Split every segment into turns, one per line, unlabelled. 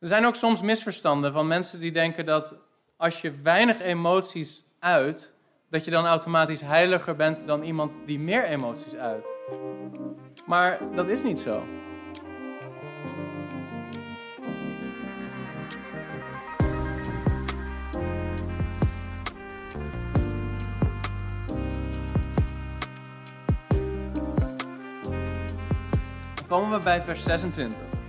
Er zijn ook soms misverstanden van mensen die denken dat als je weinig emoties uit, dat je dan automatisch heiliger bent dan iemand die meer emoties uit. Maar dat is niet zo. Komen we bij vers 26.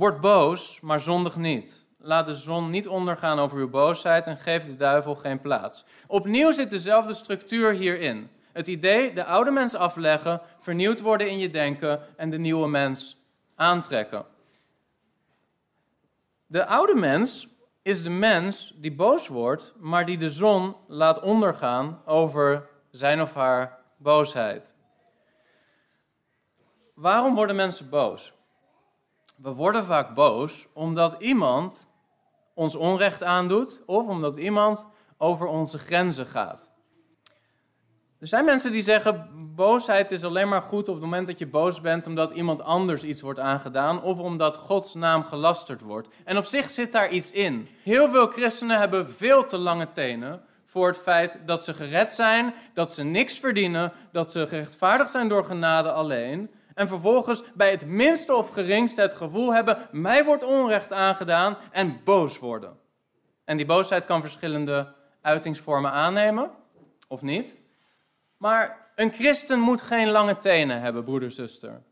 Word boos, maar zondig niet. Laat de zon niet ondergaan over uw boosheid en geef de duivel geen plaats. Opnieuw zit dezelfde structuur hierin. Het idee, de oude mens afleggen, vernieuwd worden in je denken en de nieuwe mens aantrekken. De oude mens is de mens die boos wordt, maar die de zon laat ondergaan over zijn of haar boosheid. Waarom worden mensen boos? We worden vaak boos omdat iemand ons onrecht aandoet of omdat iemand over onze grenzen gaat. Er zijn mensen die zeggen, boosheid is alleen maar goed op het moment dat je boos bent omdat iemand anders iets wordt aangedaan of omdat Gods naam gelasterd wordt. En op zich zit daar iets in. Heel veel christenen hebben veel te lange tenen voor het feit dat ze gered zijn, dat ze niks verdienen, dat ze gerechtvaardigd zijn door genade alleen. En vervolgens bij het minste of geringste het gevoel hebben, mij wordt onrecht aangedaan en boos worden. En die boosheid kan verschillende uitingsvormen aannemen, of niet. Maar een christen moet geen lange tenen hebben, broeder, zuster.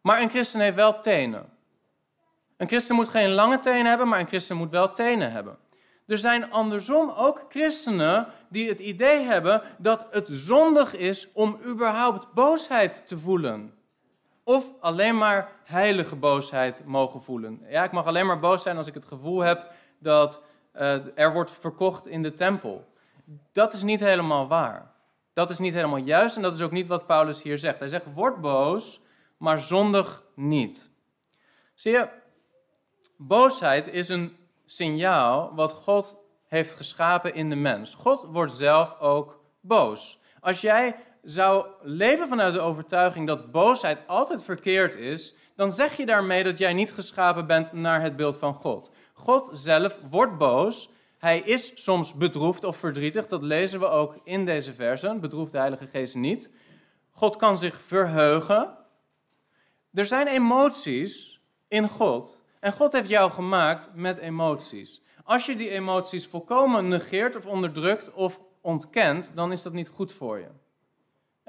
Maar een christen heeft wel tenen. Een christen moet geen lange tenen hebben, maar een christen moet wel tenen hebben. Er zijn andersom ook christenen die het idee hebben dat het zondig is om überhaupt boosheid te voelen. Of alleen maar heilige boosheid mogen voelen. Ja, ik mag alleen maar boos zijn als ik het gevoel heb dat uh, er wordt verkocht in de tempel. Dat is niet helemaal waar. Dat is niet helemaal juist en dat is ook niet wat Paulus hier zegt. Hij zegt, word boos, maar zondig niet. Zie je, boosheid is een signaal wat God heeft geschapen in de mens. God wordt zelf ook boos. Als jij zou leven vanuit de overtuiging dat boosheid altijd verkeerd is, dan zeg je daarmee dat jij niet geschapen bent naar het beeld van God. God zelf wordt boos. Hij is soms bedroefd of verdrietig. Dat lezen we ook in deze versen. Bedroeft de Heilige Geest niet. God kan zich verheugen. Er zijn emoties in God. En God heeft jou gemaakt met emoties. Als je die emoties volkomen negeert of onderdrukt of ontkent, dan is dat niet goed voor je.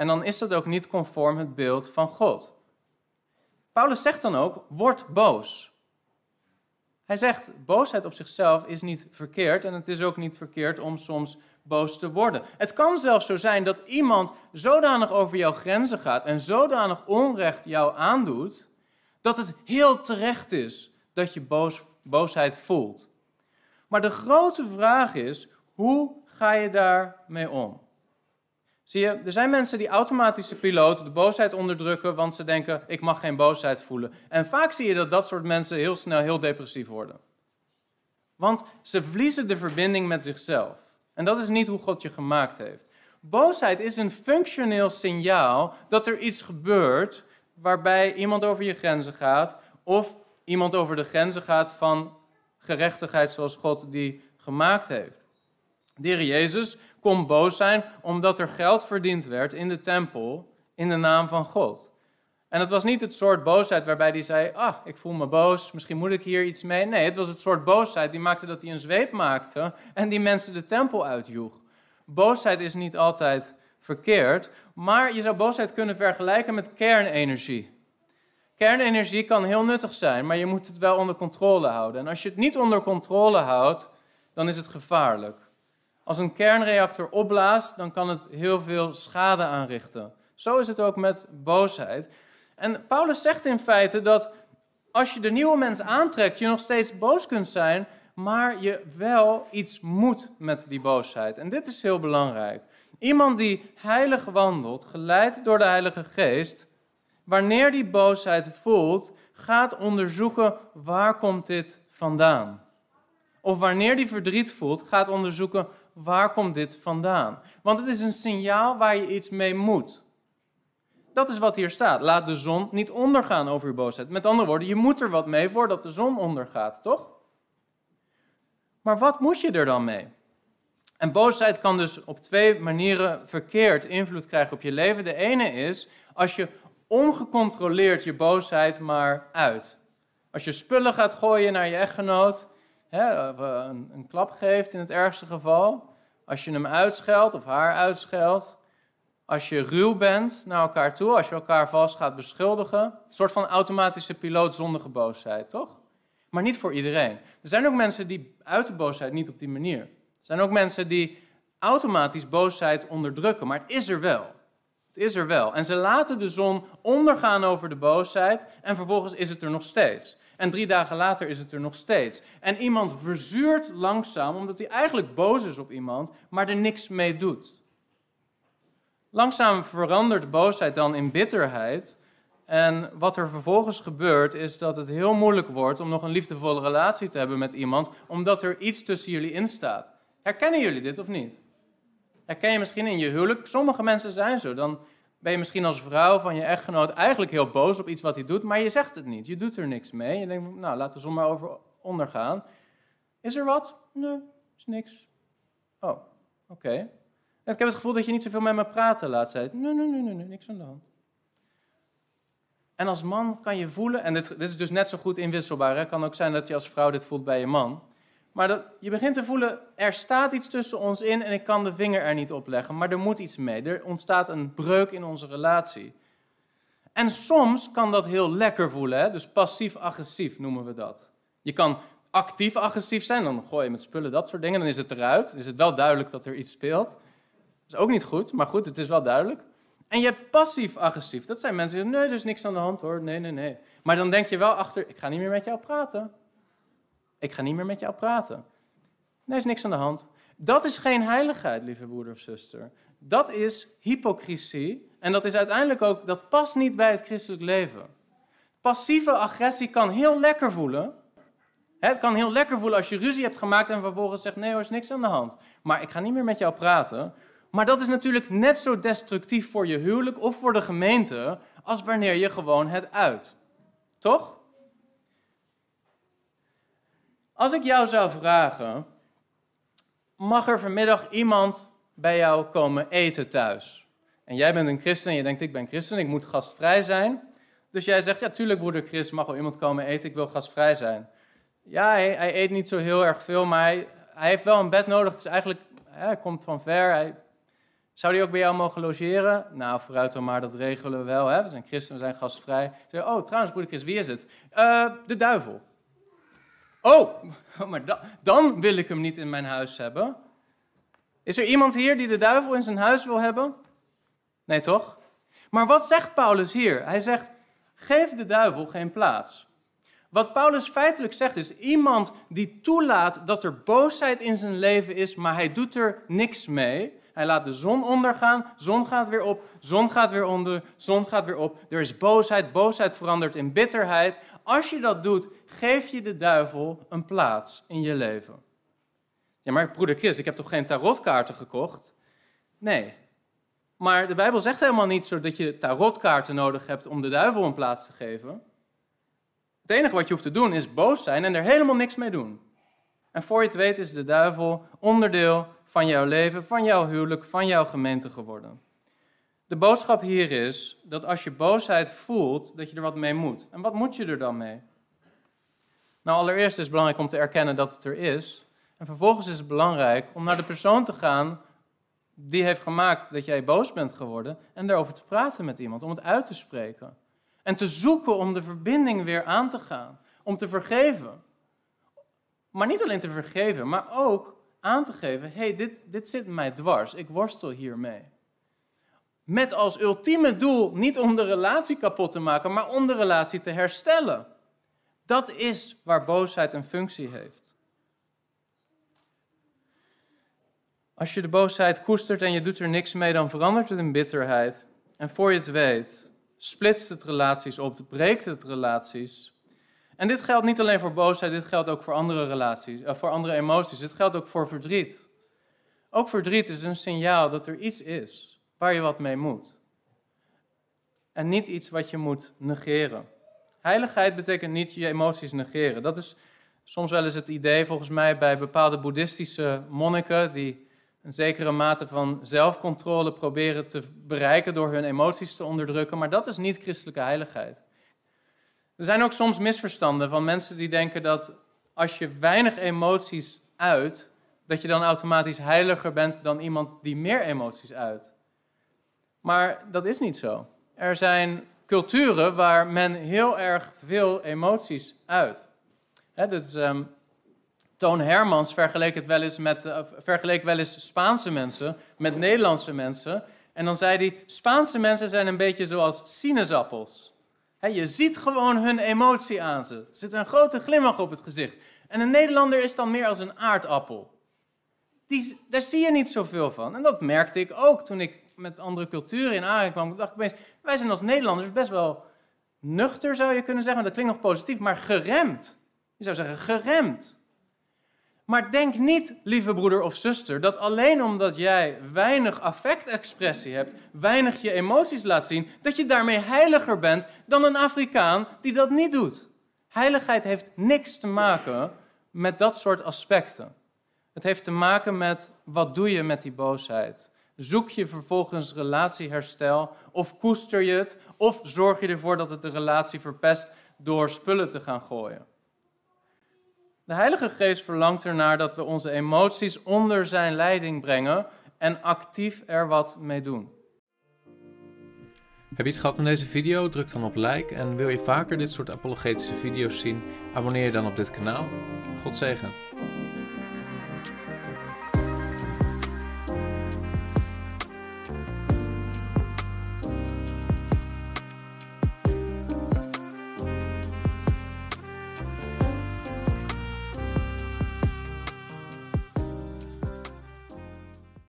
En dan is dat ook niet conform het beeld van God. Paulus zegt dan ook: word boos. Hij zegt: boosheid op zichzelf is niet verkeerd en het is ook niet verkeerd om soms boos te worden. Het kan zelfs zo zijn dat iemand zodanig over jouw grenzen gaat en zodanig onrecht jou aandoet, dat het heel terecht is dat je boos, boosheid voelt. Maar de grote vraag is: hoe ga je daarmee om? Zie je, er zijn mensen die automatische piloot de boosheid onderdrukken, want ze denken, ik mag geen boosheid voelen. En vaak zie je dat dat soort mensen heel snel heel depressief worden. Want ze verliezen de verbinding met zichzelf. En dat is niet hoe God je gemaakt heeft. Boosheid is een functioneel signaal dat er iets gebeurt waarbij iemand over je grenzen gaat, of iemand over de grenzen gaat van gerechtigheid zoals God die gemaakt heeft. De Jezus kon boos zijn omdat er geld verdiend werd in de tempel in de naam van God. En het was niet het soort boosheid waarbij hij zei: Ah, ik voel me boos, misschien moet ik hier iets mee. Nee, het was het soort boosheid die maakte dat hij een zweep maakte en die mensen de tempel uitjoeg. Boosheid is niet altijd verkeerd, maar je zou boosheid kunnen vergelijken met kernenergie. Kernenergie kan heel nuttig zijn, maar je moet het wel onder controle houden. En als je het niet onder controle houdt, dan is het gevaarlijk. Als een kernreactor opblaast, dan kan het heel veel schade aanrichten. Zo is het ook met boosheid. En Paulus zegt in feite dat als je de nieuwe mens aantrekt, je nog steeds boos kunt zijn, maar je wel iets moet met die boosheid. En dit is heel belangrijk. Iemand die heilig wandelt, geleid door de Heilige Geest, wanneer die boosheid voelt, gaat onderzoeken waar komt dit vandaan. Of wanneer die verdriet voelt, gaat onderzoeken waar komt dit vandaan? Want het is een signaal waar je iets mee moet. Dat is wat hier staat. Laat de zon niet ondergaan over uw boosheid. Met andere woorden, je moet er wat mee voordat de zon ondergaat, toch? Maar wat moet je er dan mee? En boosheid kan dus op twee manieren verkeerd invloed krijgen op je leven. De ene is als je ongecontroleerd je boosheid maar uit. Als je spullen gaat gooien naar je echtgenoot, hè, eh, een, een klap geeft in het ergste geval. Als je hem uitscheldt of haar uitscheldt. Als je ruw bent naar elkaar toe, als je elkaar vast gaat beschuldigen. Een soort van automatische piloot zonder boosheid, toch? Maar niet voor iedereen. Er zijn ook mensen die uiten boosheid niet op die manier. Er zijn ook mensen die automatisch boosheid onderdrukken, maar het is er wel. Het is er wel. En ze laten de zon ondergaan over de boosheid en vervolgens is het er nog steeds. En drie dagen later is het er nog steeds. En iemand verzuurt langzaam omdat hij eigenlijk boos is op iemand, maar er niks mee doet. Langzaam verandert boosheid dan in bitterheid. En wat er vervolgens gebeurt, is dat het heel moeilijk wordt om nog een liefdevolle relatie te hebben met iemand, omdat er iets tussen jullie in staat. Herkennen jullie dit of niet? Herken je misschien in je huwelijk? Sommige mensen zijn zo. Dan ben je misschien als vrouw van je echtgenoot eigenlijk heel boos op iets wat hij doet, maar je zegt het niet. Je doet er niks mee. Je denkt, nou, laat de zon maar over ondergaan. Is er wat? Nee, is niks. Oh, oké. Ik heb het gevoel dat je niet zoveel met me praten laat. Zei nee, nee, nee, nee, nee, niks aan de hand. En als man kan je voelen, en dit, dit is dus net zo goed inwisselbaar. Het kan ook zijn dat je als vrouw dit voelt bij je man. Maar je begint te voelen, er staat iets tussen ons in en ik kan de vinger er niet op leggen. Maar er moet iets mee. Er ontstaat een breuk in onze relatie. En soms kan dat heel lekker voelen, hè? dus passief-agressief noemen we dat. Je kan actief agressief zijn, dan gooi je met spullen, dat soort dingen, dan is het eruit. Dan is het wel duidelijk dat er iets speelt. Dat is ook niet goed, maar goed, het is wel duidelijk. En je hebt passief-agressief. Dat zijn mensen die zeggen, nee, er is niks aan de hand hoor, nee, nee, nee. Maar dan denk je wel achter, ik ga niet meer met jou praten. Ik ga niet meer met jou praten. Nee, is niks aan de hand. Dat is geen heiligheid, lieve broeder of zuster. Dat is hypocrisie. En dat is uiteindelijk ook, dat past niet bij het christelijk leven. Passieve agressie kan heel lekker voelen. Het kan heel lekker voelen als je ruzie hebt gemaakt en vervolgens zegt: nee, er is niks aan de hand. Maar ik ga niet meer met jou praten. Maar dat is natuurlijk net zo destructief voor je huwelijk of voor de gemeente als wanneer je gewoon het uit. Toch? Als ik jou zou vragen, mag er vanmiddag iemand bij jou komen eten thuis? En jij bent een christen en je denkt, ik ben christen, ik moet gastvrij zijn. Dus jij zegt, ja, tuurlijk broeder Chris, mag wel iemand komen eten, ik wil gastvrij zijn. Ja, hij, eet niet zo heel erg veel, maar hij, heeft wel een bed nodig. Het is eigenlijk, hij komt van ver. Hij, zou hij ook bij jou mogen logeren? Nou, vooruit dan maar, dat regelen we wel. Hè? We zijn christen, we zijn gastvrij. Zeg, oh, trouwens, broeder Chris, wie is het? Uh, de duivel. Oh, maar dan wil ik hem niet in mijn huis hebben. Is er iemand hier die de duivel in zijn huis wil hebben? Nee, toch? Maar wat zegt Paulus hier? Hij zegt: geef de duivel geen plaats. Wat Paulus feitelijk zegt is: iemand die toelaat dat er boosheid in zijn leven is, maar hij doet er niks mee. Hij laat de zon ondergaan, zon gaat weer op, zon gaat weer onder, zon gaat weer op. Er is boosheid, boosheid verandert in bitterheid. Als je dat doet, geef je de duivel een plaats in je leven. Ja, maar broeder Chris, ik heb toch geen tarotkaarten gekocht? Nee. Maar de Bijbel zegt helemaal niet zo dat je tarotkaarten nodig hebt om de duivel een plaats te geven. Het enige wat je hoeft te doen is boos zijn en er helemaal niks mee doen. En voor je het weet is de duivel onderdeel van jouw leven, van jouw huwelijk, van jouw gemeente geworden. De boodschap hier is dat als je boosheid voelt, dat je er wat mee moet. En wat moet je er dan mee? Nou, allereerst is het belangrijk om te erkennen dat het er is. En vervolgens is het belangrijk om naar de persoon te gaan die heeft gemaakt dat jij boos bent geworden en daarover te praten met iemand, om het uit te spreken. En te zoeken om de verbinding weer aan te gaan, om te vergeven. Maar niet alleen te vergeven, maar ook aan te geven: hé, hey, dit, dit zit mij dwars, ik worstel hiermee. Met als ultieme doel niet om de relatie kapot te maken, maar om de relatie te herstellen. Dat is waar boosheid een functie heeft. Als je de boosheid koestert en je doet er niks mee, dan verandert het in bitterheid. En voor je het weet, splitst het relaties op, breekt het relaties. En dit geldt niet alleen voor boosheid, dit geldt ook voor andere relaties, uh, voor andere emoties. Dit geldt ook voor verdriet. Ook verdriet is een signaal dat er iets is waar je wat mee moet. en niet iets wat je moet negeren. Heiligheid betekent niet je emoties negeren. Dat is soms wel eens het idee, volgens mij, bij bepaalde boeddhistische monniken die een zekere mate van zelfcontrole proberen te bereiken door hun emoties te onderdrukken. Maar dat is niet christelijke heiligheid. Er zijn ook soms misverstanden van mensen die denken dat als je weinig emoties uit, dat je dan automatisch heiliger bent dan iemand die meer emoties uit. Maar dat is niet zo. Er zijn culturen waar men heel erg veel emoties uit. He, um, Toon Hermans vergeleek, wel eens met, vergeleek wel eens Spaanse mensen met Nederlandse mensen. En dan zei hij, Spaanse mensen zijn een beetje zoals sinaasappels. Je ziet gewoon hun emotie aan ze. Er zit een grote glimlach op het gezicht. En een Nederlander is dan meer als een aardappel. Die, daar zie je niet zoveel van. En dat merkte ik ook toen ik met andere culturen in aanraking kwam. Ik dacht opeens, wij zijn als Nederlanders best wel nuchter, zou je kunnen zeggen. Dat klinkt nog positief, maar geremd. Je zou zeggen, geremd. Maar denk niet, lieve broeder of zuster, dat alleen omdat jij weinig affectexpressie hebt, weinig je emoties laat zien, dat je daarmee heiliger bent dan een Afrikaan die dat niet doet. Heiligheid heeft niks te maken met dat soort aspecten. Het heeft te maken met wat doe je met die boosheid. Zoek je vervolgens relatieherstel of koester je het of zorg je ervoor dat het de relatie verpest door spullen te gaan gooien. De Heilige Geest verlangt ernaar dat we onze emoties onder zijn leiding brengen en actief er wat mee doen.
Heb je iets gehad in deze video? Druk dan op like en wil je vaker dit soort apologetische video's zien? Abonneer je dan op dit kanaal. God zegen.